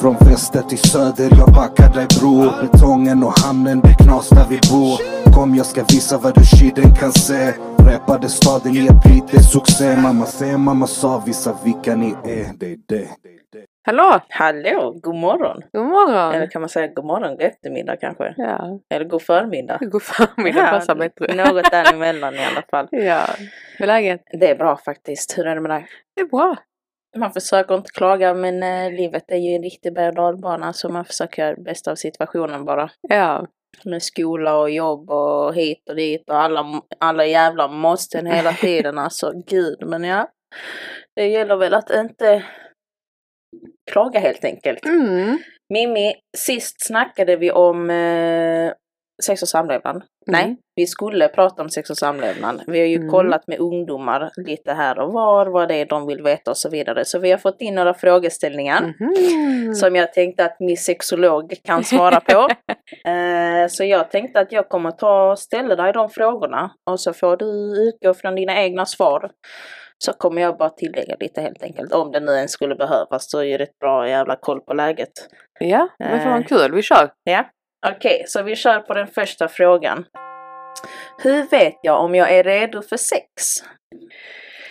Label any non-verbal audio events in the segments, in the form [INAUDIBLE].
Från väster till söder, jag packar dig bror Betongen och hamnen, det knas där vi bor Kom jag ska visa vad du shiden kan se Rappade staden i ett beat, det är succé Mamma säger, mamma sa, visa vilka ni är Det är det Hallå! Hallå, god morgon. God morgon! Eller kan man säga god morgon, god eftermiddag kanske? Ja, Eller god förmiddag? god förmiddag passar bättre. Något däremellan i alla fall. Ja, hur är läget? Det är bra faktiskt. Hur är det med dig? Det är bra. Man försöker inte klaga men eh, livet är ju en riktig berg och dalbana så man försöker göra det bästa av situationen bara. Ja, Med skola och jobb och hit och dit och alla, alla jävla måsten hela [LAUGHS] tiden alltså. Gud, men ja. Det gäller väl att inte klaga helt enkelt. mm. Mimmi, sist snackade vi om eh, sex och samlevnad. Nej, vi skulle prata om sex och samlevnad. Vi har ju Mm. kollat med ungdomar lite här och var, vad det är de vill veta och så vidare. Så vi har fått in några frågeställningar Mhm. som jag tänkte att min sexolog kan svara på. [LAUGHS] eh, så jag tänkte att jag kommer ta och ställa dig de frågorna och så får du utgå från dina egna svar. Så kommer jag bara tillägga lite helt enkelt. Om det nu ens skulle behövas så är det ett bra jävla koll på läget. Ja, men fan Eh. kul, vi kör. Ja, okej, så vi kör på den första frågan. Hur vet jag om jag är redo för sex?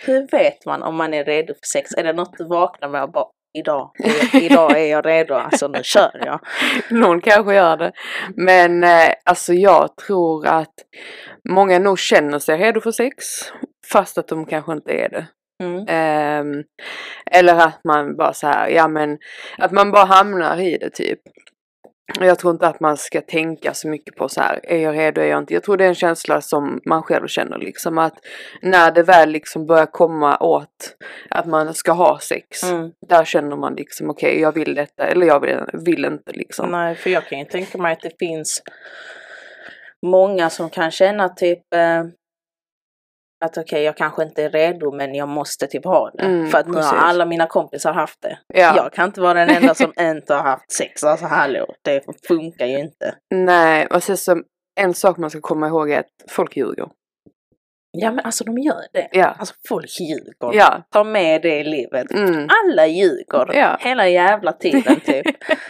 Hur vet man om man är redo för sex? Är det något du vaknar med och bara idag, [LAUGHS] idag är jag redo, alltså nu kör jag. Någon kanske gör det. Men eh, alltså jag tror att många nog känner sig redo för sex. Fast att de kanske inte är det. Mm. Ehm, eller att man bara så här, ja men att man bara hamnar i det typ. Jag tror inte att man ska tänka så mycket på så här, är jag redo, är jag inte? Jag tror det är en känsla som man själv känner liksom att när det väl liksom börjar komma åt att man ska ha sex, Mm. där känner man liksom okej, jag vill detta eller jag vill, vill inte liksom. Nej, för jag kan ju tänka mig att det finns många som kan känna typ eh, att okej, jag kanske inte är redo men jag måste typ ha det. Mm, för att nu har alla mina kompisar haft det. Ja. Jag kan inte vara den enda [LAUGHS] som inte har haft sex. Alltså hallå, det funkar ju inte. Nej, och sen så en sak man ska komma ihåg är att folk ljuger. Ja men alltså de gör det. Ja. Alltså folk ljuger. Ja. Ta med det i livet. Mm. Alla ljuger. Ja. Hela jävla tiden typ.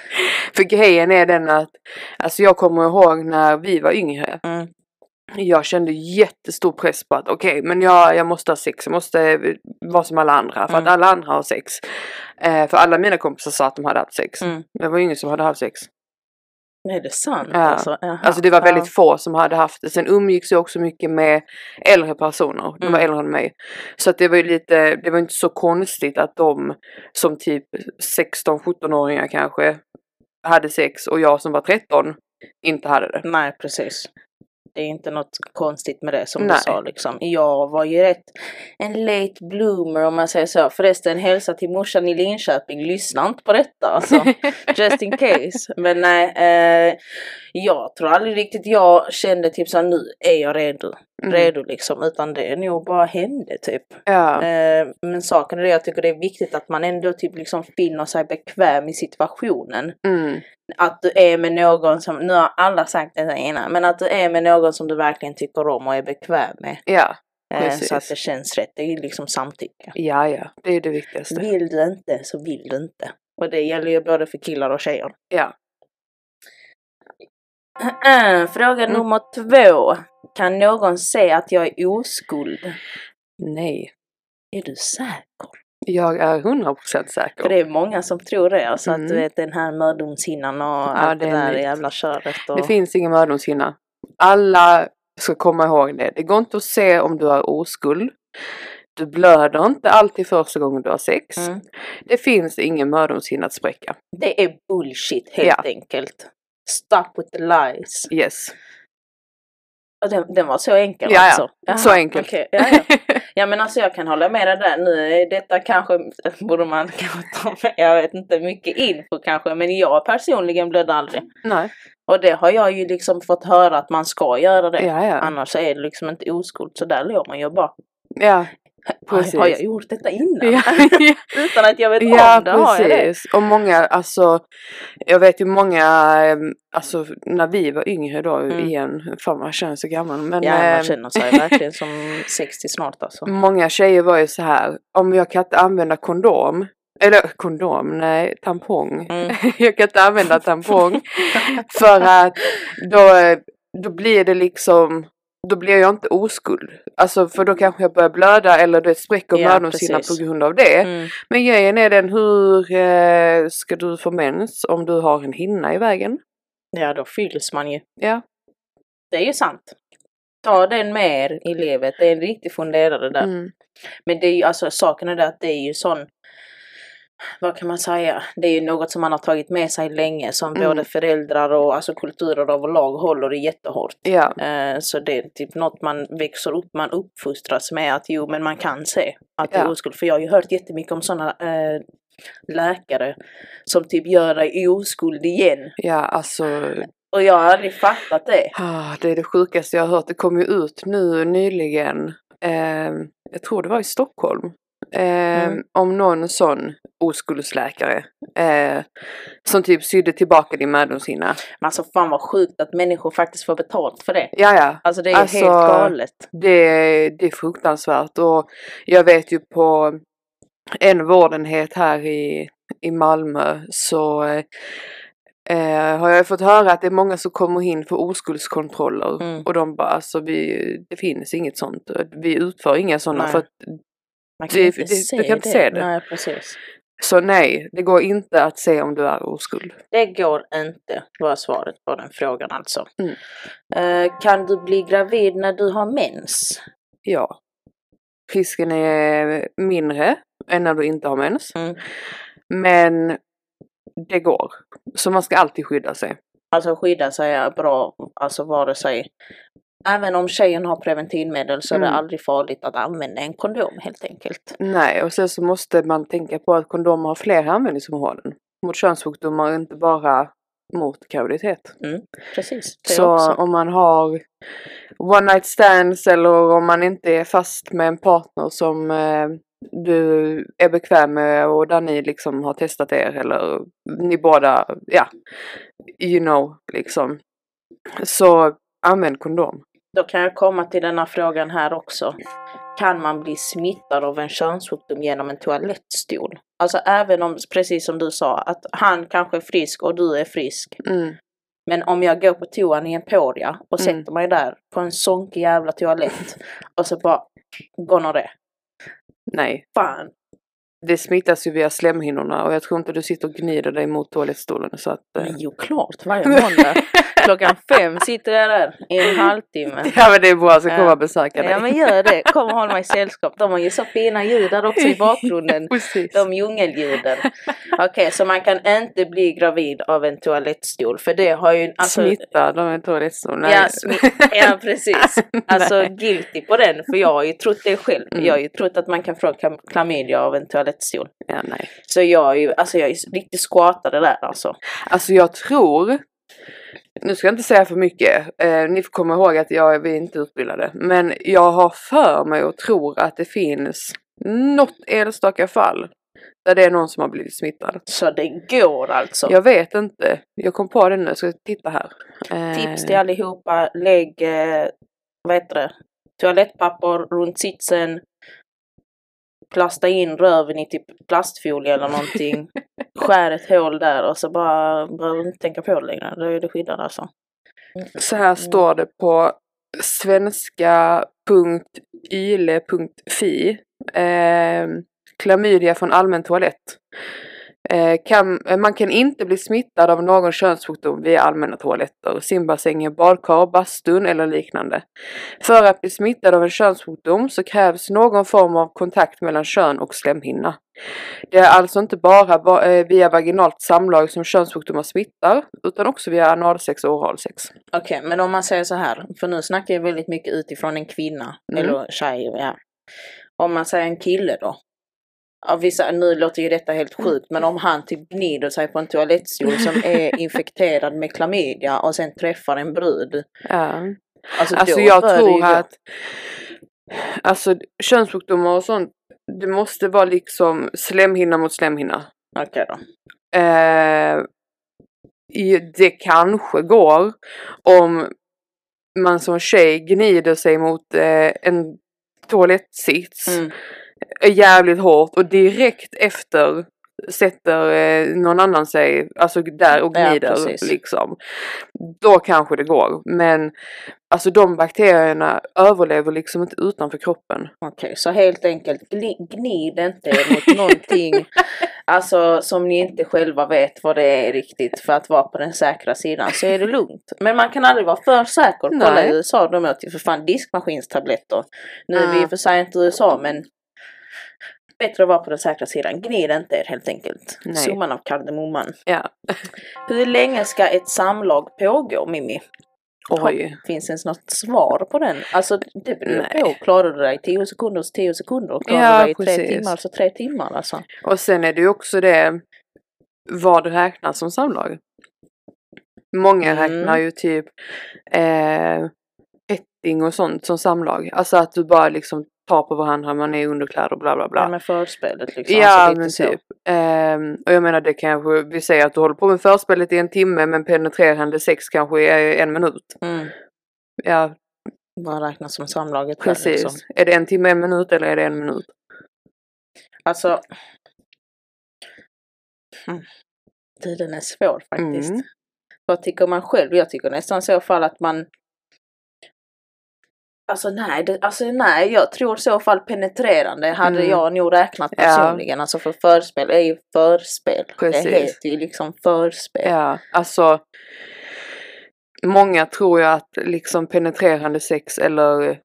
[LAUGHS] För grejen är den att, alltså jag kommer ihåg när vi var yngre. Mm. Jag kände jättestor press på att okej, men jag, jag måste ha sex, jag måste vara som alla andra för Mm. att alla andra har sex. Eh, för alla mina kompisar sa att de hade haft sex. Mm. Det var ingen som hade haft sex. Är det sant Ja. alltså? Alltså det var väldigt Ja. få som hade haft det. Sen umgicks jag också mycket med äldre personer. De var Mm. äldre än mig. Så att det var ju lite, det var inte så konstigt att de som typ 16-17-åringar kanske hade sex och jag som var 13 inte hade det. Nej precis. Det är inte något konstigt med det som Nej. du sa liksom. Jag var ju rätt en late bloomer om man säger så. Förresten hälsa till morsan i Linköping. Lyssna inte på detta alltså. [LAUGHS] Just in case. Men nej, eh, jag tror aldrig riktigt jag kände typ så här, nu är jag redo. Mm. Redo liksom. Utan det nog bara hände typ. Ja. Eh, men saken är det, jag tycker det är viktigt att man ändå typ liksom finner sig bekväm i situationen. Mm. Att du är med någon som, nu har alla sagt det innan, men att du är med någon som du verkligen tycker om och är bekväm med. Ja. Eh, Precis. så att det känns rätt. Det är ju liksom samtycke. Ja, ja. Det är det viktigaste. Vill du inte så vill du inte. Och det gäller ju både för killar och tjejer. Ja. [CLEARS THROAT] Fråga Mm. nummer två. Kan någon säga att jag är oskuld? Nej. Är du säker? Jag är 100% För säker. det är många som tror det. Alltså att Mm. du vet den här mödomshinnan och allt det det, är där nytt. jävla köret. Och... Det finns ingen mödomshinna. Alla ska komma ihåg det. Det går inte att se om du har oskuld. Du blöder inte alltid första gången du har sex. Mm. Det finns ingen mödomshinna att spräcka. Det är bullshit helt Ja. enkelt. Stop with the lies. Yes. Den, den var så enkel Ja, ja. alltså? Jaha, Så enkelt. okej, ja, ja. [LAUGHS] ja men alltså jag kan hålla med dig där. Nu är detta kanske, borde man kanske ta med, jag vet inte, mycket info kanske. Men jag personligen blödde aldrig. Nej. Och det har jag ju liksom fått höra att man ska göra det. Ja, ja. Annars är det liksom inte oskuld. Så där låg man ju bara. Ja, Precis. har jag gjort detta innan? [LAUGHS] ja. Utan att jag vet ja om det. Har jag det? precis. Och många, alltså, jag vet ju många, eh, alltså när vi var yngre då Mm. igen, fan man känner sig gammal. Men Ja, man eh, känner sig verkligen [LAUGHS] som 60 snart alltså. många tjejer var ju så här, om jag kan inte använda kondom, Eller kondom, nej, tampong. Mm. [LAUGHS] jag kan inte använda tampong. för att då, då blir det liksom, då blir jag inte oskuld. Alltså för då kanske jag börjar blöda eller det spräcker Ja, mödomshinnan på grund av det. Mm. Men grejen är den, hur eh, ska du få mens om du har en hinna i vägen? Ja, då fylls man ju. Ja. Det är ju sant. Ta den med er i livet. Det är en riktig funderare där. Mm. Men det är ju alltså saken är det att det är ju sån vad kan man säga? Det är ju något som man har tagit med sig länge som Mm. både föräldrar och alltså kulturer överlag håller i jättehårt. Ja. Eh, så det är typ något man växer upp, man uppfostras med att jo men man kan se att det är Ja. oskuld. För jag har ju hört jättemycket om sådana eh, läkare som typ gör dig oskuld igen. Ja, alltså Och jag har aldrig fattat det. ah, det är det sjukaste jag har hört. Det kom ju ut nu nyligen, eh, jag tror det var i Stockholm, eh, Mm. om någon sån oskuldsläkare eh, som typ sydde tillbaka din mödomshinna. Men alltså fan vad sjukt att människor faktiskt får betalt för det. Ja, ja. Alltså det är Alltså, helt galet. Det, det är fruktansvärt och jag vet ju på en vårdenhet här i, i Malmö så eh, har jag fått höra att det är många som kommer in för oskuldskontroller Mm. och de bara alltså vi, det finns inget sånt. Vi utför inga sådana Nej. för att, Man kan det- inte det- se jag kan inte se det. Nej, precis. så nej, det går inte att se om du är oskuld. Det går inte, var svaret på den frågan alltså. Mm. Eh, kan du bli gravid när du har mens? Ja. Risken är mindre än när du inte har mens. Mm. Men det går. Så man ska alltid skydda sig. Alltså skydda sig är bra, alltså vare sig Även om tjejen har preventivmedel så är det Mm. aldrig farligt att använda en kondom helt enkelt. Nej, och sen så måste man tänka på att kondomer har flera användningsområden. Mot könssjukdomar, inte bara mot graviditet. Precis. Det Så också. om man har one night stands eller om man inte är fast med en partner som eh, du är bekväm med och där ni liksom har testat er eller ni båda, ja, you know, liksom. Så använd kondom. Då kan jag komma till denna frågan här också. Kan man bli smittad av en könssjukdom genom en toalettstol? Alltså även om, precis som du sa, att han kanske är frisk och du är frisk. Mm. Men om jag går på toan i Emporia och Mm. sätter mig där på en sonkig jävla toalett och så bara gonorré. Nej, Fan. Det smittas ju via slemhinnorna och jag tror inte du sitter och gnider dig mot toalettstolen så att... eh, jo, klart. Varje måndag. Klockan [LAUGHS] fem sitter jag där i en halvtimme. [LAUGHS] Ja men det är bra, jag ska komma och besöka dig. Ja men gör det. Kom och håll mig sällskap. De har ju så fina ljud där också i bakgrunden. [LAUGHS] Precis. De djungelljuden. Okej, så man kan inte bli gravid av en toalettstol för det har ju... Alltså, Smittad av en toalettstol? Nej. Ja, smi- ja precis. Alltså guilty på den för jag har ju trott det själv. Mm. Jag har ju trott att man kan få klam- klamydia av en toalettstol. Ja, nej. Så jag är ju, alltså jag är riktigt squatade där alltså. Alltså jag tror, nu ska jag inte säga för mycket, eh, ni får komma ihåg att jag, vi är inte utbildade, men jag har för mig och tror att det finns något enstaka fall där det är någon som har blivit smittad. Så det går alltså. Jag vet inte, jag kom på det nu, ska titta här. Eh, Tips till allihopa, lägg, eh, vad heter det, toalettpapper runt sitsen. Plasta in röven i typ plastfolie eller någonting. [LAUGHS] Skär ett hål där och så bara, behöver du inte tänka på det längre. Då är det skyddat alltså. Så här står det på svenska.yle.fi. Eh, klamydia från allmän toalett. Eh, kan, eh, man kan inte bli smittad av någon könssjukdom via allmänna toaletter, simbassänger, badkar, bastun eller liknande. För att bli smittad av en könssjukdom så krävs någon form av kontakt mellan kön och slemhinna. Det är alltså inte bara eh, via vaginalt samlag som könssjukdomar smittar, utan också via analsex och oralsex. Okej, men om man säger så här, för nu snackar jag väldigt mycket utifrån en kvinna Mm. eller tjej. Ja. Om man säger en kille då. Ja, vissa, nu låter ju detta helt sjukt, men om han typ gnider sig på en toalettstol som är [LAUGHS] infekterad med klamydia och sen träffar en brud. Ja. Alltså, Alltså jag ju tror gå. att alltså könssjukdomar och sånt, det måste vara liksom slemhinna mot slemhinna. Okej då. Eh, det kanske går om man som tjej gnider sig mot eh, en toalettsits Mm. Jävligt hårt och direkt efter sätter eh, någon annan sig, alltså där och Ja, gnider precis. liksom. Då kanske det går. Men alltså de bakterierna överlever liksom inte utanför kroppen. Okej, så helt enkelt gni- gnid inte mot någonting [LAUGHS] alltså, som ni inte själva vet vad det är riktigt för att vara på den säkra sidan så är det lugnt. Men man kan aldrig vara för säker. Kolla Nej. i USA, de åt ju för fan diskmaskinstabletter. Nu är vi i Ja. och för sig inte i USA men bättre att vara på den säkra sidan. Gnid inte er helt enkelt. Nej. Summan av kardemumman. Ja. [LAUGHS] Hur länge ska ett samlag pågå Mimmi? Oj. Finns ens något svar på den? Alltså det beror på. Klarar du dig 10 sekunder så 10 sekunder. Klarar Ja, du dig i tre precis. timmar så tre timmar alltså. Och sen är det ju också det vad räknas som samlag. Många Mm. räknar ju typ eh, petting och sånt som samlag. Alltså att du bara liksom tar på varandra, man är underkläder och bla bla bla. Ja, med förspelet liksom. Ja alltså, men typ. Ehm, och jag menar det kanske, vi säger att du håller på med förspelet i en timme men penetrerande sex kanske är en minut. Mm. Ja Vad räknas som samlaget precis. liksom. Är det en timme, en minut eller är det en minut? Alltså. Mm. Tiden är svår faktiskt. Mm. Vad tycker man själv? Jag tycker nästan i så fall att man Alltså nej, det, alltså nej, jag tror i så fall penetrerande hade Mm. jag nog räknat Ja. personligen. Alltså för förspel är ju förspel. Precis. Det heter ju liksom förspel. Ja, alltså Många tror ju att liksom penetrerande sex eller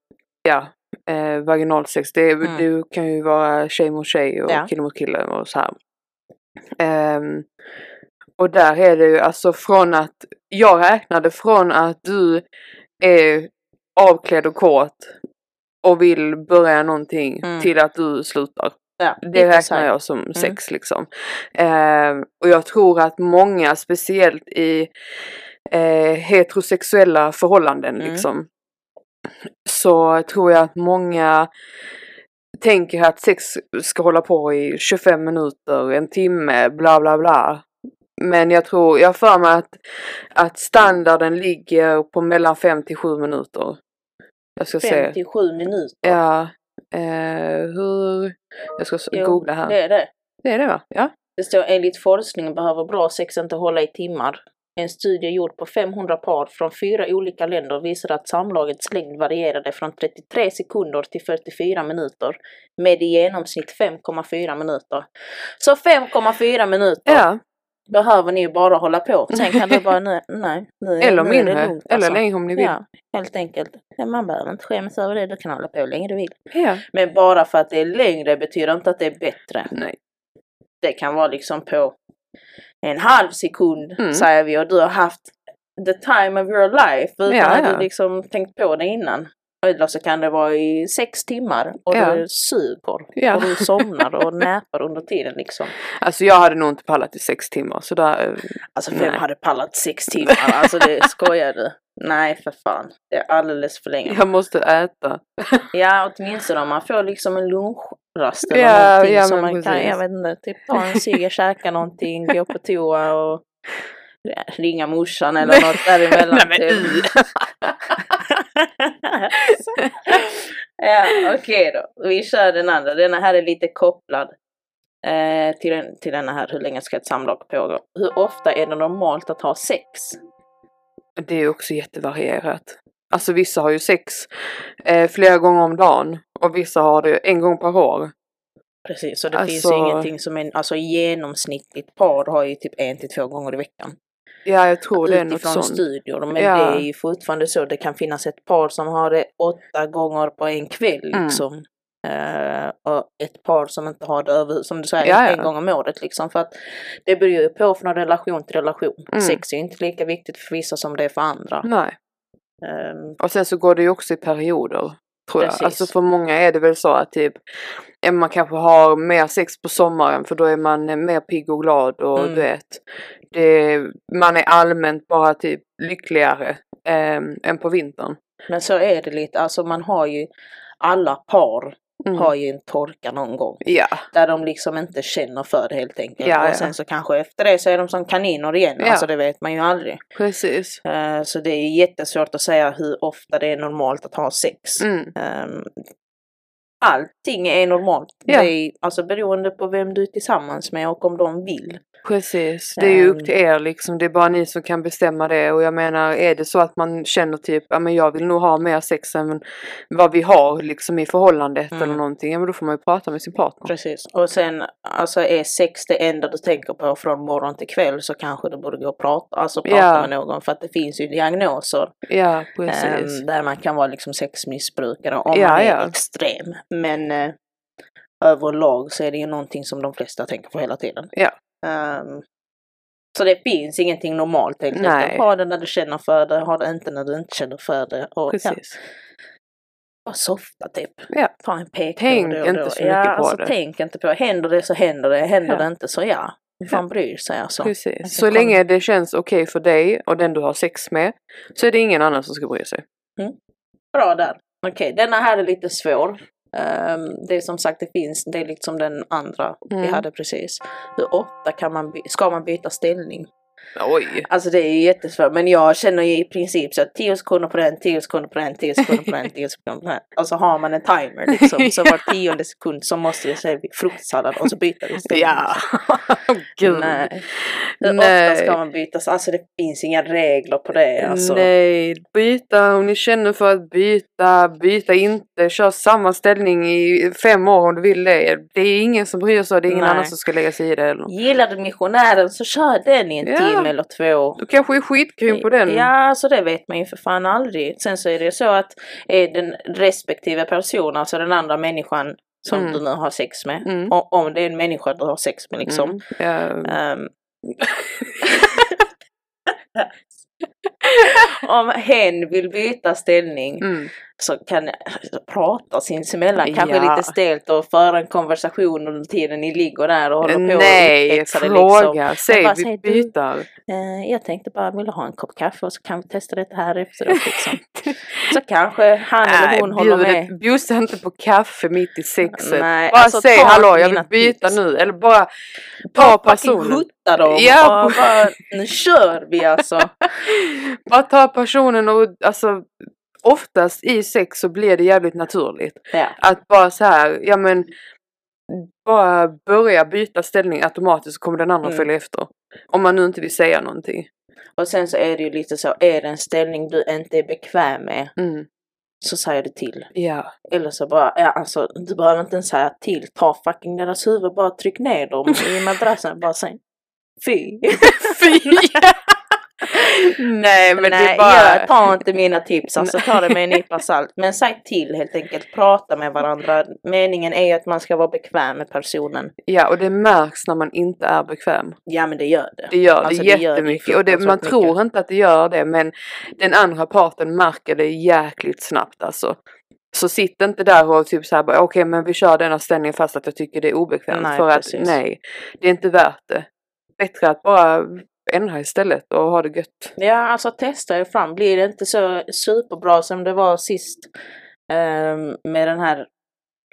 ja, eh, vaginalsex, det, Mm. det kan ju vara tjej mot tjej och Ja. kille mot kille och så här. Ehm, och där är det ju alltså från att, jag räknade från att du är avklädd och kåt och vill börja någonting Mm. till att du slutar. Ja, Det räknar jag som sex liksom. Eh, och jag tror att många, speciellt i eh, heterosexuella förhållanden Mm. liksom. Så tror jag att många tänker att sex ska hålla på i 25 minuter, en timme, bla bla bla. Men jag tror, jag för mig att, att standarden ligger på mellan 5 till 7 minuter. Jag ska se. 57 minuter. Ja. Eh, hur? Jag ska Jo, googla här. Det är det. Det är det va? Ja. Det står enligt forskningen behöver bra sex inte hålla i timmar. En studie gjord på 500 par från fyra olika länder visade att samlagets längd varierade från 33 sekunder till 44 minuter med i genomsnitt 5,4 minuter. Så 5,4 minuter ja. Behöver ni bara hålla på. [LAUGHS] Sen kan du bara, nej, nej nu Eller nu är det mindre. lugnt, Eller alltså. längre om ni vill. Ja, helt enkelt. Man behöver inte skämmas över det, du kan hålla på hur länge du vill. Ja. Men bara för att det är längre betyder inte att det är bättre. Nej. Det kan vara liksom på en halv sekund Mm. säger vi och du har haft the time of your life utan Ja, att du liksom tänkt på det innan. Eller så kan det vara i sex timmar och Ja. du suger Ja. och du somnar och näpar under tiden liksom. Alltså jag hade nog inte pallat i sex timmar så där. eh, Alltså vem Nej. hade pallat sex timmar? Alltså det [LAUGHS] skojar du. Nej för fan. Det är alldeles för länge. Jag måste äta. Ja åtminstone om man får liksom en lunchrast eller Ja, någonting ja, som man kan, precis. jag vet inte, typ ta en cigg, käka någonting, gå på toa och [LAUGHS] ringa morsan eller något däremellan. Nej, men typ. [LAUGHS] [LAUGHS] ja okej då, vi kör den andra. Denna här är lite kopplad eh, till, den, till denna här, hur länge ska ett samlag pågå? Hur ofta är det normalt att ha sex? Det är också jättevarierat. Alltså vissa har ju sex eh, flera gånger om dagen och vissa har det en gång per år. Precis, så det finns Alltså- ju ingenting som är, alltså genomsnittligt par har ju typ en till två gånger i veckan. Ja, jag tror det är något sånt. studier, men Ja. det är ju fortfarande så. Det kan finnas ett par som har det åtta gånger på en kväll Mm. liksom. Eh, och ett par som inte har det över, som du säger, Ja, ja. en gång om året liksom. För att det beror ju på från relation till relation. Mm. Sex är ju inte lika viktigt för vissa som det är för andra. Nej. Ehm, Och sen så går det ju också i perioder. Tror Precis. jag. Alltså för många är det väl så att typ eh, man kanske har mer sex på sommaren för då är man eh, mer pigg och glad och Mm. du vet. Det, man är allmänt bara typ lyckligare eh, än på vintern. men så är det lite, alltså man har ju, alla par Mm. har ju en torka någon gång. Ja, Där de liksom inte känner för det helt enkelt. Ja. Och sen så kanske efter det så är de som kaniner igen. Ja. Alltså det vet man ju aldrig. precis. Eh, Så det är jättesvårt att säga hur ofta det är normalt att ha sex. Mm. Ehm, allting är normalt. Ja. Det är, alltså beroende på vem du är tillsammans med och om de vill. Precis, det är ju upp Ehm. till er liksom. Det är bara ni som kan bestämma det. Och jag menar, är det så att man känner typ, ja men jag vill nog ha mer sex än vad vi har liksom i förhållandet Mm. eller någonting. Ja men då får man ju prata med sin partner. Precis. Och sen alltså är sex det enda du tänker på från morgon till kväll så kanske du borde gå och prata, alltså prata Ja. med någon för att det finns ju diagnoser Ja, precis. där man kan vara liksom sexmissbrukare om Ja, man är ja. extrem. Men eh, överlag så är det ju någonting som de flesta tänker på hela tiden. Ja. Ehm, så det finns ingenting normalt helt enkelt. Ha det när du känner för det, ha det inte när du inte känner för det. Och, ja, precis. bara softa typ. Ja. Ta en PK Tänk då och inte då. så ja, mycket på alltså, det. Tänk inte på det. Händer det så händer det. Händer Ja. det inte så ja. Vem fan bryr sig alltså. Precis. Ska Så länge det känns okej för dig och den du har sex med så är det ingen annan som ska bry sig. Bra där. Okej, denna här är lite svår. Ehm, det är som sagt, det finns, det är liksom den andra vi Mm. hade precis. Hur ofta kan man, ska man byta ställning? Oj! Alltså det är ju jättesvårt, men jag känner ju i princip så att 10 sekunder på den, 10 sekunder på den, 10 sekunder på den, 10 sekunder på den. [LAUGHS] Och så har man en timer liksom, så var tionde sekund så måste det säga fruktsallad och så byter vi. Ja! [LAUGHS] Gud! Nej. Nej. ofta ska man byta? Alltså det finns inga regler på det. Alltså. Nej, byta om ni känner för att byta, byta inte, kör samma ställning i fem år om du vill det. Det är ingen som bryr sig, det är ingen Nej. annan som ska lägga sig i det heller. Gillar du missionären så kör den i en Ja. Timme eller två. Du kanske är skitgrym på den. Ja, så det vet man ju för fan aldrig. Sen så är det så att är den respektive personen, alltså den andra människan som Mm. du nu har sex med, Mm. o- om det är en människa du har sex med liksom. Mm. Ja. [LAUGHS] [LAUGHS] [LAUGHS] om hen vill byta ställning Mm. så kan jag prata sinsemellan, kanske Ja. lite stelt och föra en konversation under tiden ni ligger där och håller på Nej, och fråga. Men Säg, vad vi du? byter. Eh, jag tänkte bara, vill du ha en kopp kaffe och så kan vi testa detta här efteråt liksom. [LAUGHS] Så kanske han eller hon håller med. Bjussa inte på kaffe mitt i sexet. Nej, bara alltså, säg hallå, jag vill byta tips. nu. Eller bara ta Bara personen. hutta dem Ja, och bara, nu kör vi alltså. [LAUGHS] Bara ta personen och alltså oftast i sex så blir det jävligt naturligt. Ja. Att bara så här, ja men bara börja byta ställning automatiskt så kommer den andra Mm. följa efter. Om man nu inte vill säga någonting. Och sen så är det ju lite så, är det en ställning du inte är bekväm med Mm. så säger du till. Ja. Eller så bara, ja alltså du behöver inte ens säga till, ta fucking deras huvud, bara tryck ner dem i [LAUGHS] madrassen, bara säg fy. Fy! [LAUGHS] [LAUGHS] Nej men det Nej, är bara... jag tar inte mina tips, alltså ta det med en nypa [LAUGHS] salt. Men säg till helt enkelt, prata med varandra. Meningen är att man ska vara bekväm med personen. Ja och det märks när man inte är bekväm. Ja men det gör det. Det gör Alltså, det det gör det jättemycket och det, man tror inte att det gör det men den andra parten märker det jäkligt snabbt alltså. Så sitt inte där och typ såhär bara okej men vi kör denna ställning fast att jag tycker det är obekvämt. Nej, för att precis. nej, det är inte värt det. Bättre att bara ändra istället och ha det gött. Ja alltså testa er fram, blir det inte så superbra som det var sist ehm, med den här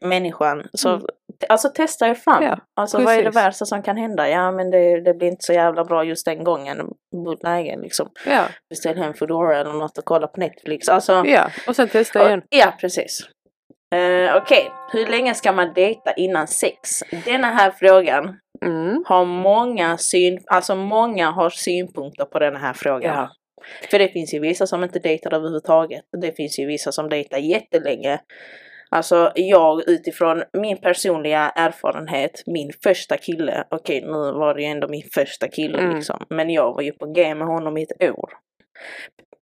människan. Så Mm. alltså testa er fram. Ja, alltså vad är det värsta som kan hända? Ja men det, det blir inte så jävla bra just den gången. Läge liksom. Ja, Beställ hem Foodora eller något och kolla på Netflix. Alltså, ja. och sen testa igen. Och- Ja, precis. Uh, Okej, hur länge ska man dejta innan sex? Denna här frågan Mm. har många syn, alltså många har synpunkter på den här frågan. Ja. För det finns ju vissa som inte dejtar överhuvudtaget. Det finns ju vissa som dejtar jättelänge. Alltså jag utifrån min personliga erfarenhet, min första kille, okej nu var det ju ändå min första kille Mm. liksom, men jag var ju på G med honom i ett år.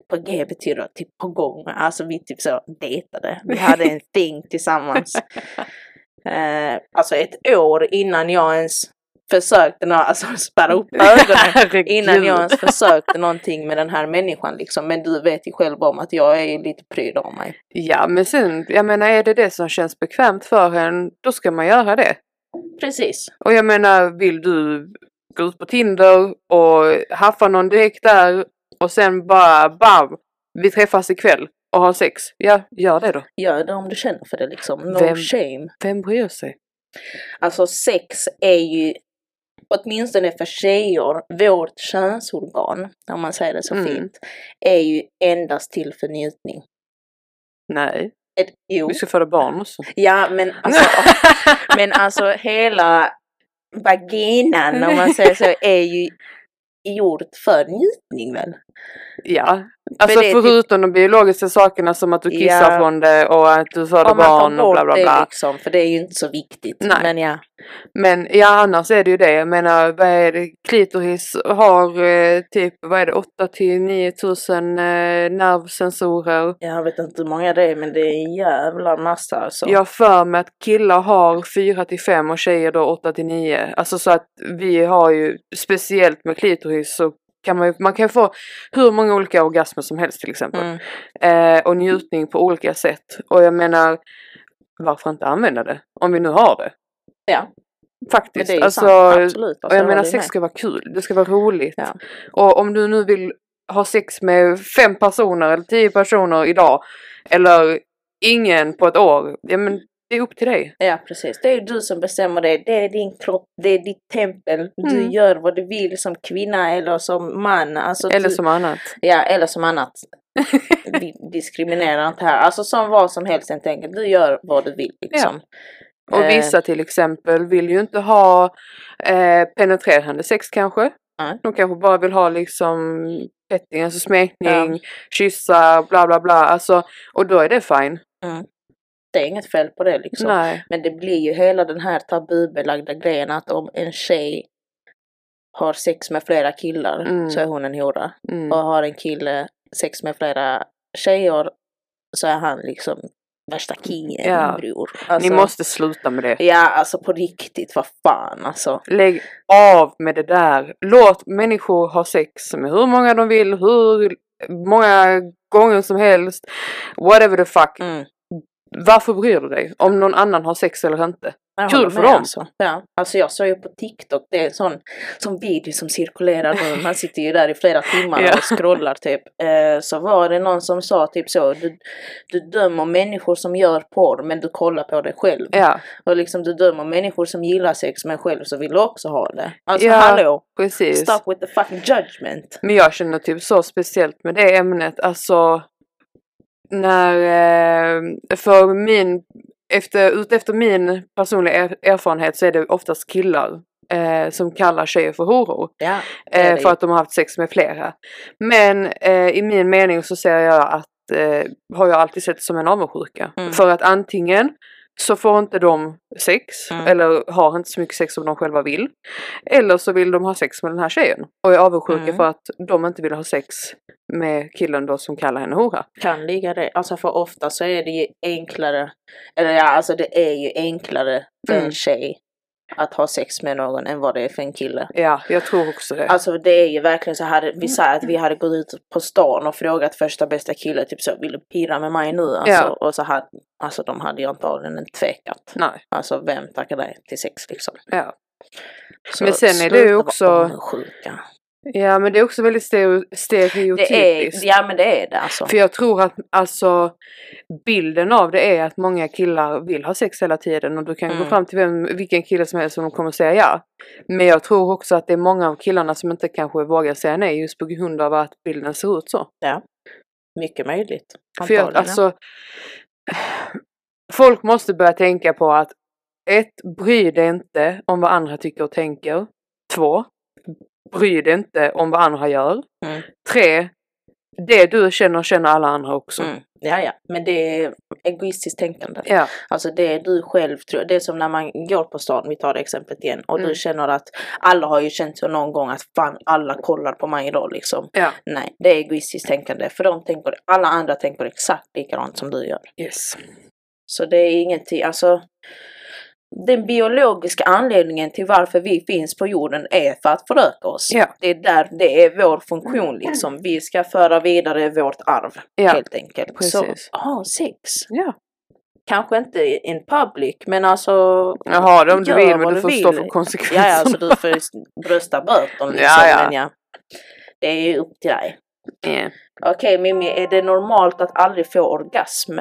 På G betyder typ på gång, alltså vi typ så dejtade. Vi hade en [LAUGHS] thing tillsammans. Eh, alltså ett år innan jag ens försökte, nå- alltså [LAUGHS] spärra upp [LAUGHS] ögonen. Innan jag ens försökte någonting med den här människan liksom. Men du vet ju själv om att jag är lite pryd av mig. Ja men sen, jag menar är det det som känns bekvämt för en, då ska man göra det. Precis. Och jag menar, vill du gå ut på Tinder och haffa någon direkt där och sen bara bam, vi träffas ikväll och har sex. Ja, gör det då. Gör det om du känner för det liksom. No Vem- shame. Vem bryr sig? Alltså sex är ju åtminstone för tjejer, vårt könsorgan, om man säger det så Mm. fint, är ju endast till för njutning. Nej. Ett, jo. Vi ska föda barn också. Ja, men alltså, [LAUGHS] men alltså hela vaginan om man säger så är ju gjort för njutning väl? Ja, alltså är typ- förutom de biologiska sakerna som att du kissar Ja. från det och att du föder barn och bla bla bla. det liksom, för det är ju inte så viktigt. Nej. Men ja, Men ja, annars är det ju det. Jag menar, vad är det? Klitoris har eh, typ, vad är det, 8 till 9 tusen eh, nervsensorer. jag vet inte hur många det är men det är en jävla massa alltså. Jag för mig att killar har 4 till 5 och tjejer då 8 till 9. Alltså så att vi har ju, speciellt med klitoris så kan man ju, man kan få hur många olika orgasmer som helst till exempel. Mm. Eh, och njutning på olika sätt. Och jag menar, varför inte använda det? Om vi nu har det. Ja, Faktiskt. det alltså. Absolut. och jag menar sex med. ska vara kul, det ska vara roligt. Ja. Och om du nu vill ha sex med fem personer eller tio personer idag eller ingen på ett år, ja men det är upp till dig. Ja precis, det är du som bestämmer det. Det är din kropp, det är ditt tempel. Du Mm. gör vad du vill som kvinna eller som man. Alltså, Eller du, som annat. Ja, eller som annat. Vi [LAUGHS] diskriminerar inte här. Alltså som vad som helst helt enkelt. Du gör vad du vill liksom. Och Eh, vissa till exempel vill ju inte ha eh, penetrerande sex kanske. Nej. De kanske bara vill ha liksom petting, alltså smekning, kyssar, bla bla bla. Alltså, och då är det fine. Det är inget fel på det liksom. Nej. Men det blir ju hela den här tabubelagda grejen att om en tjej har sex med flera killar Mm. så är hon en hora. Mm. Och har en kille sex med flera tjejer så är han liksom värsta kingen Ja. bror. Alltså, Ni måste sluta med det. Ja, alltså på riktigt, vad fan alltså. Lägg av med det där. Låt människor ha sex med hur många de vill, hur många gånger som helst. Whatever the fuck. Mm. Varför bryr du dig om någon annan har sex eller inte? Jag Kul för dem. Alltså. Ja, alltså jag såg ju på TikTok, det är en sån, sån video som cirkulerar nu, man sitter ju där i flera timmar [LAUGHS] Ja. och scrollar typ. Eh, så var det någon som sa typ så, du, du dömer människor som gör porr men du kollar på det själv. Ja, Och liksom du dömer människor som gillar sex men själv så vill du också ha det. Alltså Ja. hallå, precis. stop with the fucking judgment. Men jag känner typ så speciellt med det ämnet. Alltså när, eh, för min, efter, utefter min personliga er, erfarenhet så är det oftast killar eh, som kallar tjejer för horor. Ja, det Eh, för att de har haft sex med flera. Men eh, i min mening så ser jag att, eh, har jag alltid sett som en avundsjuka. Mm. För att antingen så får inte de sex Mm. eller har inte så mycket sex som de själva vill. Eller så vill de ha sex med den här tjejen och är avundsjuka Mm. för att de inte vill ha sex med killen då som kallar henne hora. kan ligga det. Alltså för ofta så är det ju enklare, eller ja alltså det är ju enklare för Mm. en tjej att ha sex med någon än vad det är för en kille. Ja, jag tror också det. Alltså det är ju verkligen så här, vi säger att vi hade gått ut på stan och frågat första bästa kille typ så, vill du pirra med mig nu? Alltså, Ja. Och så hade, alltså de hade ju antagligen tvekat. Nej, Alltså vem tackar dig till sex liksom? ja. Så Men sen är det ju också-. Ja, men det är också väldigt stereo- stereotypiskt. Det är, ja men det är det alltså. För jag tror att alltså bilden av det är att många killar vill ha sex hela tiden och du kan gå Mm. fram till vem, vilken kille som helst och de kommer säga ja. Men jag tror också att det är många av killarna som inte kanske vågar säga nej just på grund av att bilden ser ut så. Ja. Mycket möjligt. För jag, alltså Folk måste börja tänka på att ett, bry dig inte om vad andra tycker och tänker. Två, bry dig inte om vad andra gör. Mm. Tre, det du känner känner alla andra också. Mm. Ja, ja, men det är egoistiskt tänkande. Ja, Alltså det du själv tror, det är som när man går på stan, vi tar det exemplet igen, och Mm. du känner att alla har ju känt så någon gång att fan alla kollar på mig idag liksom. ja. Nej, det är egoistiskt tänkande för de tänker, alla andra tänker exakt likadant som du gör. Yes. Så det är ingenting, alltså den biologiska anledningen till varför vi finns på jorden är för att föröka oss. Ja. Det är där, det är vår funktion liksom. Vi ska föra vidare vårt arv Ja, helt enkelt. precis. Så, ha sex. Ja. Kanske inte in public men alltså Jaha, det om du vill men du du får stå vill. för konsekvenserna. Ja, ja, alltså du får brösta böten liksom. Ja, ja. Men ja, det är ju upp till dig. Ja. Okej Mimmi, är det normalt att aldrig få orgasm?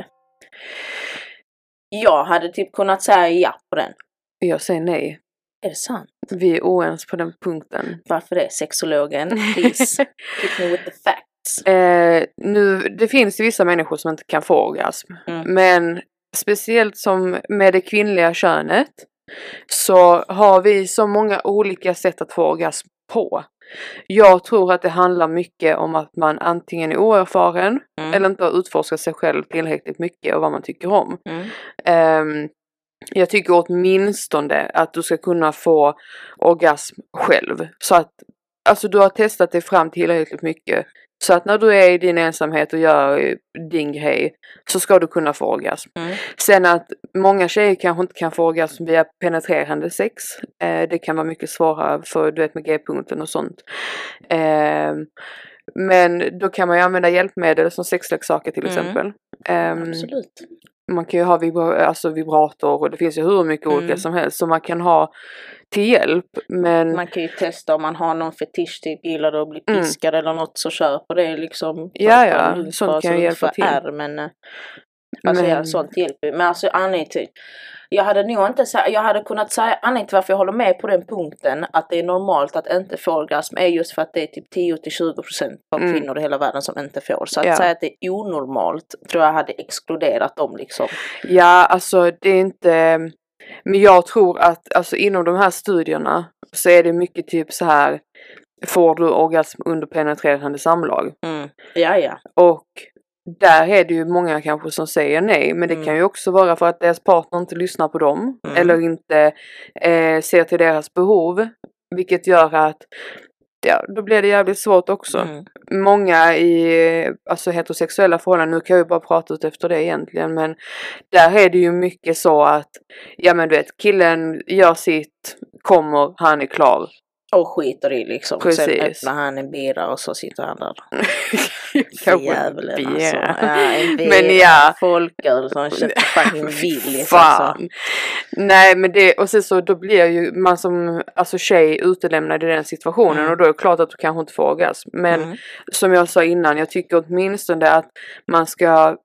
Jag hade typ kunnat säga ja på den. Jag säger nej. Är det sant? Vi är oense på den punkten. Varför det? Sexologen, please. [LAUGHS] Hit me with the facts. Eh, nu, det finns ju vissa människor som inte kan få orgasm. Mm. Men speciellt som med det kvinnliga könet så har vi så många olika sätt att få orgasm på. Jag tror att det handlar mycket om att man antingen är oerfaren Mm. eller inte har utforskat sig själv tillräckligt mycket och vad man tycker om. Mm. Ehm, jag tycker åtminstone att du ska kunna få orgasm själv. Så att alltså, du har testat dig fram tillräckligt mycket. Så att när du är i din ensamhet och gör eh, din grej så ska du kunna få orgasm. Mm. Sen att många tjejer kanske inte kan få orgasm via penetrerande sex. Eh, det kan vara mycket svårare för du vet med G-punkten och sånt. Eh, men då kan man ju använda hjälpmedel som sexleksaker till Mm. exempel. Ehm, Absolut. Man kan ju ha vibra alltså vibrator och det finns ju hur mycket olika Mm. som helst som man kan ha till hjälp. Men Man kan ju testa om man har någon fetisch, typ gillar du att bli Mm. piskad eller något så kör på det liksom. Ja, ja, sånt kan ju så- hjälpa för till. Är, men, eh, alltså, Men- Ja, sånt hjälper ju. Men alltså anledningen till, jag hade nog inte jag hade kunnat säga, anledningen till varför jag håller med på den punkten, att det är normalt att inte få orgasm, är just för att det är typ 10-20% av Mm. kvinnor i hela världen som inte får. Så att Ja. säga att det är onormalt, tror jag hade exkluderat dem liksom. ja, alltså det är inte men jag tror att alltså inom de här studierna så är det mycket typ så här Får du orgasm under penetrerande samlag? Mm. Ja, ja. Och där är det ju många kanske som säger nej, men det Mm. kan ju också vara för att deras partner inte lyssnar på dem Mm. eller inte eh, ser till deras behov. Vilket gör att ja, då blir det jävligt svårt också. Mm. Många i alltså heterosexuella förhållanden, nu kan jag ju bara prata ut efter det egentligen, men där är det ju mycket så att ja men du vet killen gör sitt, kommer, han är klar. Och skiter i liksom. Sen Precis. öppnar han en bira och så sitter han där. [LAUGHS] Djävulen alltså. Ja, en [LAUGHS] bira, Men ja. Folköl som köpte [LAUGHS] fucking Willys alltså. Fan. Nej men det, och sen så då blir ju man som alltså tjej utelämnad i den situationen Mm. och då är det klart att du kanske inte får orgasm. Men Mm. som jag sa innan, jag tycker åtminstone att man ska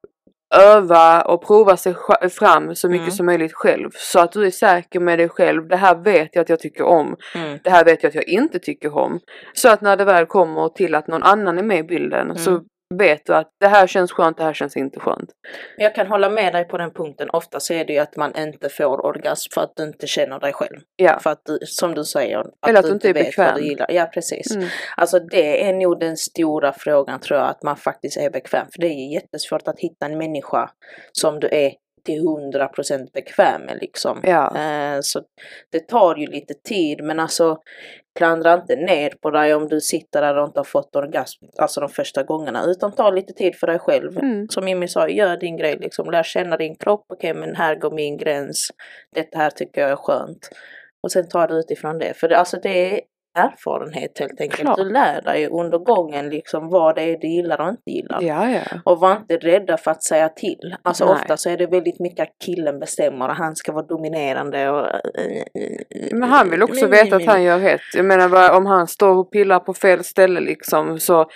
öva och prova sig fram så mycket Mm. som möjligt själv. Så att du är säker med dig själv. Det här vet jag att jag tycker om. Mm. Det här vet jag att jag inte tycker om. Så att när det väl kommer till att någon annan är med i bilden så Mm. Vet du att det här känns skönt, det här känns inte skönt. Jag kan hålla med dig på den punkten. Ofta så är det ju att man inte får orgasm för att du inte känner dig själv. Ja. För att du, som du säger, att, Eller att du inte är vet vad bekväm. du gillar. Ja, precis. Mm. Alltså det är nog den stora frågan tror jag, att man faktiskt är bekväm. För det är ju jättesvårt att hitta en människa som du är till 100% bekväm med liksom. Ja. Eh, så det tar ju lite tid men alltså klandra inte ner på dig om du sitter där och inte har fått orgasm alltså de första gångerna utan ta lite tid för dig själv. Mm. Som Jimmy sa, gör din grej liksom, lär känna din kropp, okej men här går min gräns, detta här tycker jag är skönt. Och sen tar du utifrån det, för det, alltså det är erfarenhet helt enkelt. Klart. Du lär dig under gången liksom vad det är du gillar och inte gillar. Ja, ja. Och var inte rädda för att säga till. Alltså Nej. ofta så är det väldigt mycket att killen bestämmer och han ska vara dominerande och... Men han vill också veta att han gör rätt. Jag menar om han står och pillar på fel ställe liksom så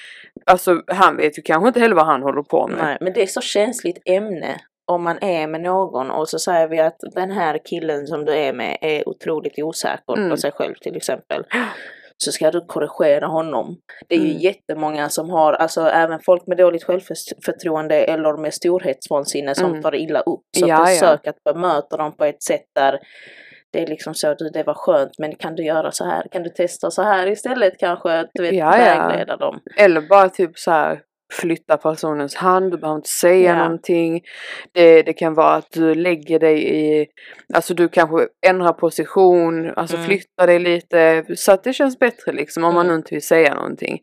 Alltså han vet ju kanske inte heller vad han håller på med. Nej, men det är så känsligt ämne om man är med någon och så säger vi att den här killen som du är med är otroligt osäker Mm. på sig själv till exempel. Så ska du korrigera honom. Det är ju Mm. jättemånga som har, alltså även folk med dåligt självförtroende eller med storhetsvansinne som Mm. tar illa upp. Så Ja, ja. försök att bemöta dem på ett sätt där det är liksom så, du det var skönt men kan du göra så här? Kan du testa så här istället kanske? Du vet, Ja, ja. vägleda dem. Eller bara typ så här flytta personens hand, du behöver inte säga Ja. någonting. Det, det kan vara att du lägger dig i, alltså du kanske ändrar position, alltså Mm. flyttar dig lite så att det känns bättre liksom om man Mm. nu inte vill säga någonting.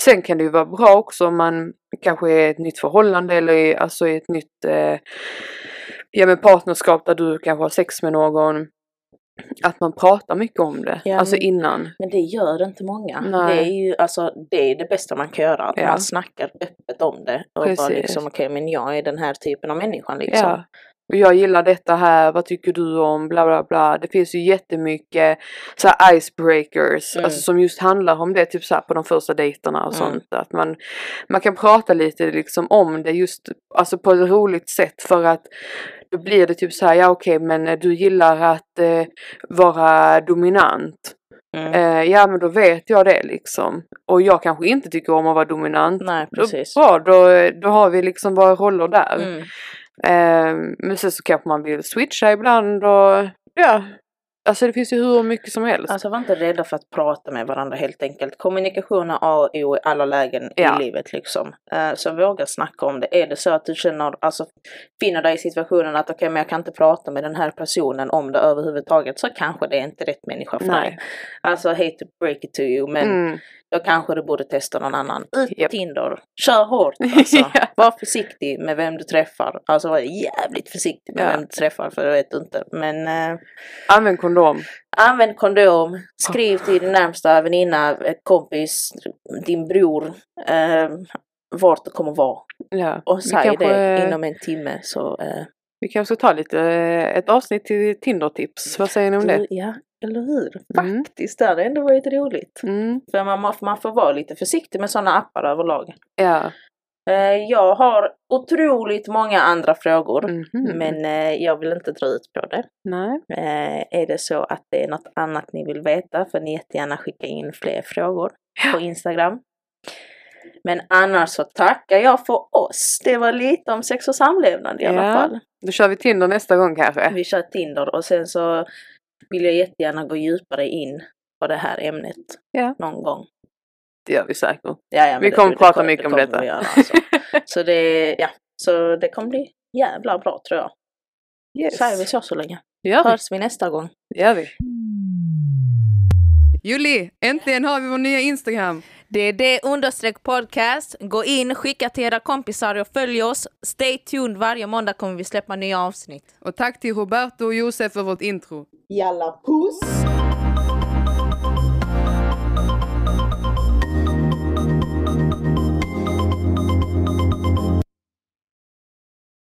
Sen kan det ju vara bra också om man kanske är i ett nytt förhållande eller i, alltså i ett nytt eh, ja, men partnerskap där du kanske har sex med någon. Att man pratar mycket om det, Ja, alltså innan. Men det gör inte många. Nej. Det är ju alltså, det är det bästa man kan göra. Att Ja. man snackar öppet om det. Och bara liksom, okej men jag är den här typen av människan liksom. Ja. Och jag gillar detta här, vad tycker du om, bla bla bla. Det finns ju jättemycket så här icebreakers, Mm. alltså som just handlar om det, typ så här på de första dejterna och Mm. sånt. Att man, man kan prata lite liksom om det just, alltså på ett roligt sätt för att då blir det typ så här, ja okej men du gillar att eh, vara dominant. Mm. Eh, ja men då vet jag det liksom. Och jag kanske inte tycker om att vara dominant. Nej, Då, precis. bra, då, då har vi liksom våra roller där. Eh, men sen så kanske man vill switcha ibland och ja. Alltså det finns ju hur mycket som helst. Alltså var inte rädda för att prata med varandra helt enkelt. Kommunikation är A och O i alla lägen Ja. i livet liksom. Eh, så våga snacka om det. Är det så att du känner, alltså finner dig i situationen att okej men jag kan inte prata med den här personen om det överhuvudtaget så kanske det är inte rätt människa för Nej. dig. Alltså hate to break it to you men Mm. Då kanske du borde testa någon annan. Ut på Japp. Tinder, kör hårt [LAUGHS] alltså. Ja. Var försiktig med vem du träffar. Alltså var jävligt försiktig med Ja. vem du träffar för det vet du inte. Men eh, Använd kondom. Använd kondom, skriv till din närmsta väninna, eh, kompis, din bror, eh, vart det kommer vara. Ja. Och säg kanske- det inom en timme så... Eh, Vi kanske ska ta lite, eh, ett avsnitt till Tinder-tips. Vad säger ni om det? du, ja, eller hur? Mm. Faktiskt, det hade ändå varit roligt. Mm. För man, man får vara lite försiktig med sådana appar överlag. Ja. Eh, jag har otroligt många andra frågor. Mhm. Men eh, jag vill inte dra ut på det. Nej. Eh, är det så att det är något annat ni vill veta får ni jättegärna skicka in fler frågor på Instagram. Men annars så tackar jag för oss. Det var lite om sex och samlevnad i alla Ja. fall. Då kör vi Tinder nästa gång kanske. Vi kör Tinder och sen så vill jag jättegärna gå djupare in på det här ämnet Ja. någon gång. Det gör vi säkert. Ja, ja, Vi det- kommer det prata kom- mycket om kommer detta. göra, alltså. [LAUGHS] Så det, ja, så det kommer bli jävla bra tror jag. Yes. Säger vi så så länge. Det gör vi. Hörs vi nästa gång. Det gör vi. Julie, äntligen har vi vår nya Instagram. Det är det understreck podcast. Gå in, skicka till era kompisar och följ oss. Stay tuned. Varje måndag kommer vi släppa nya avsnitt. Och tack till Roberto och Josef för vårt intro. Jalla puss!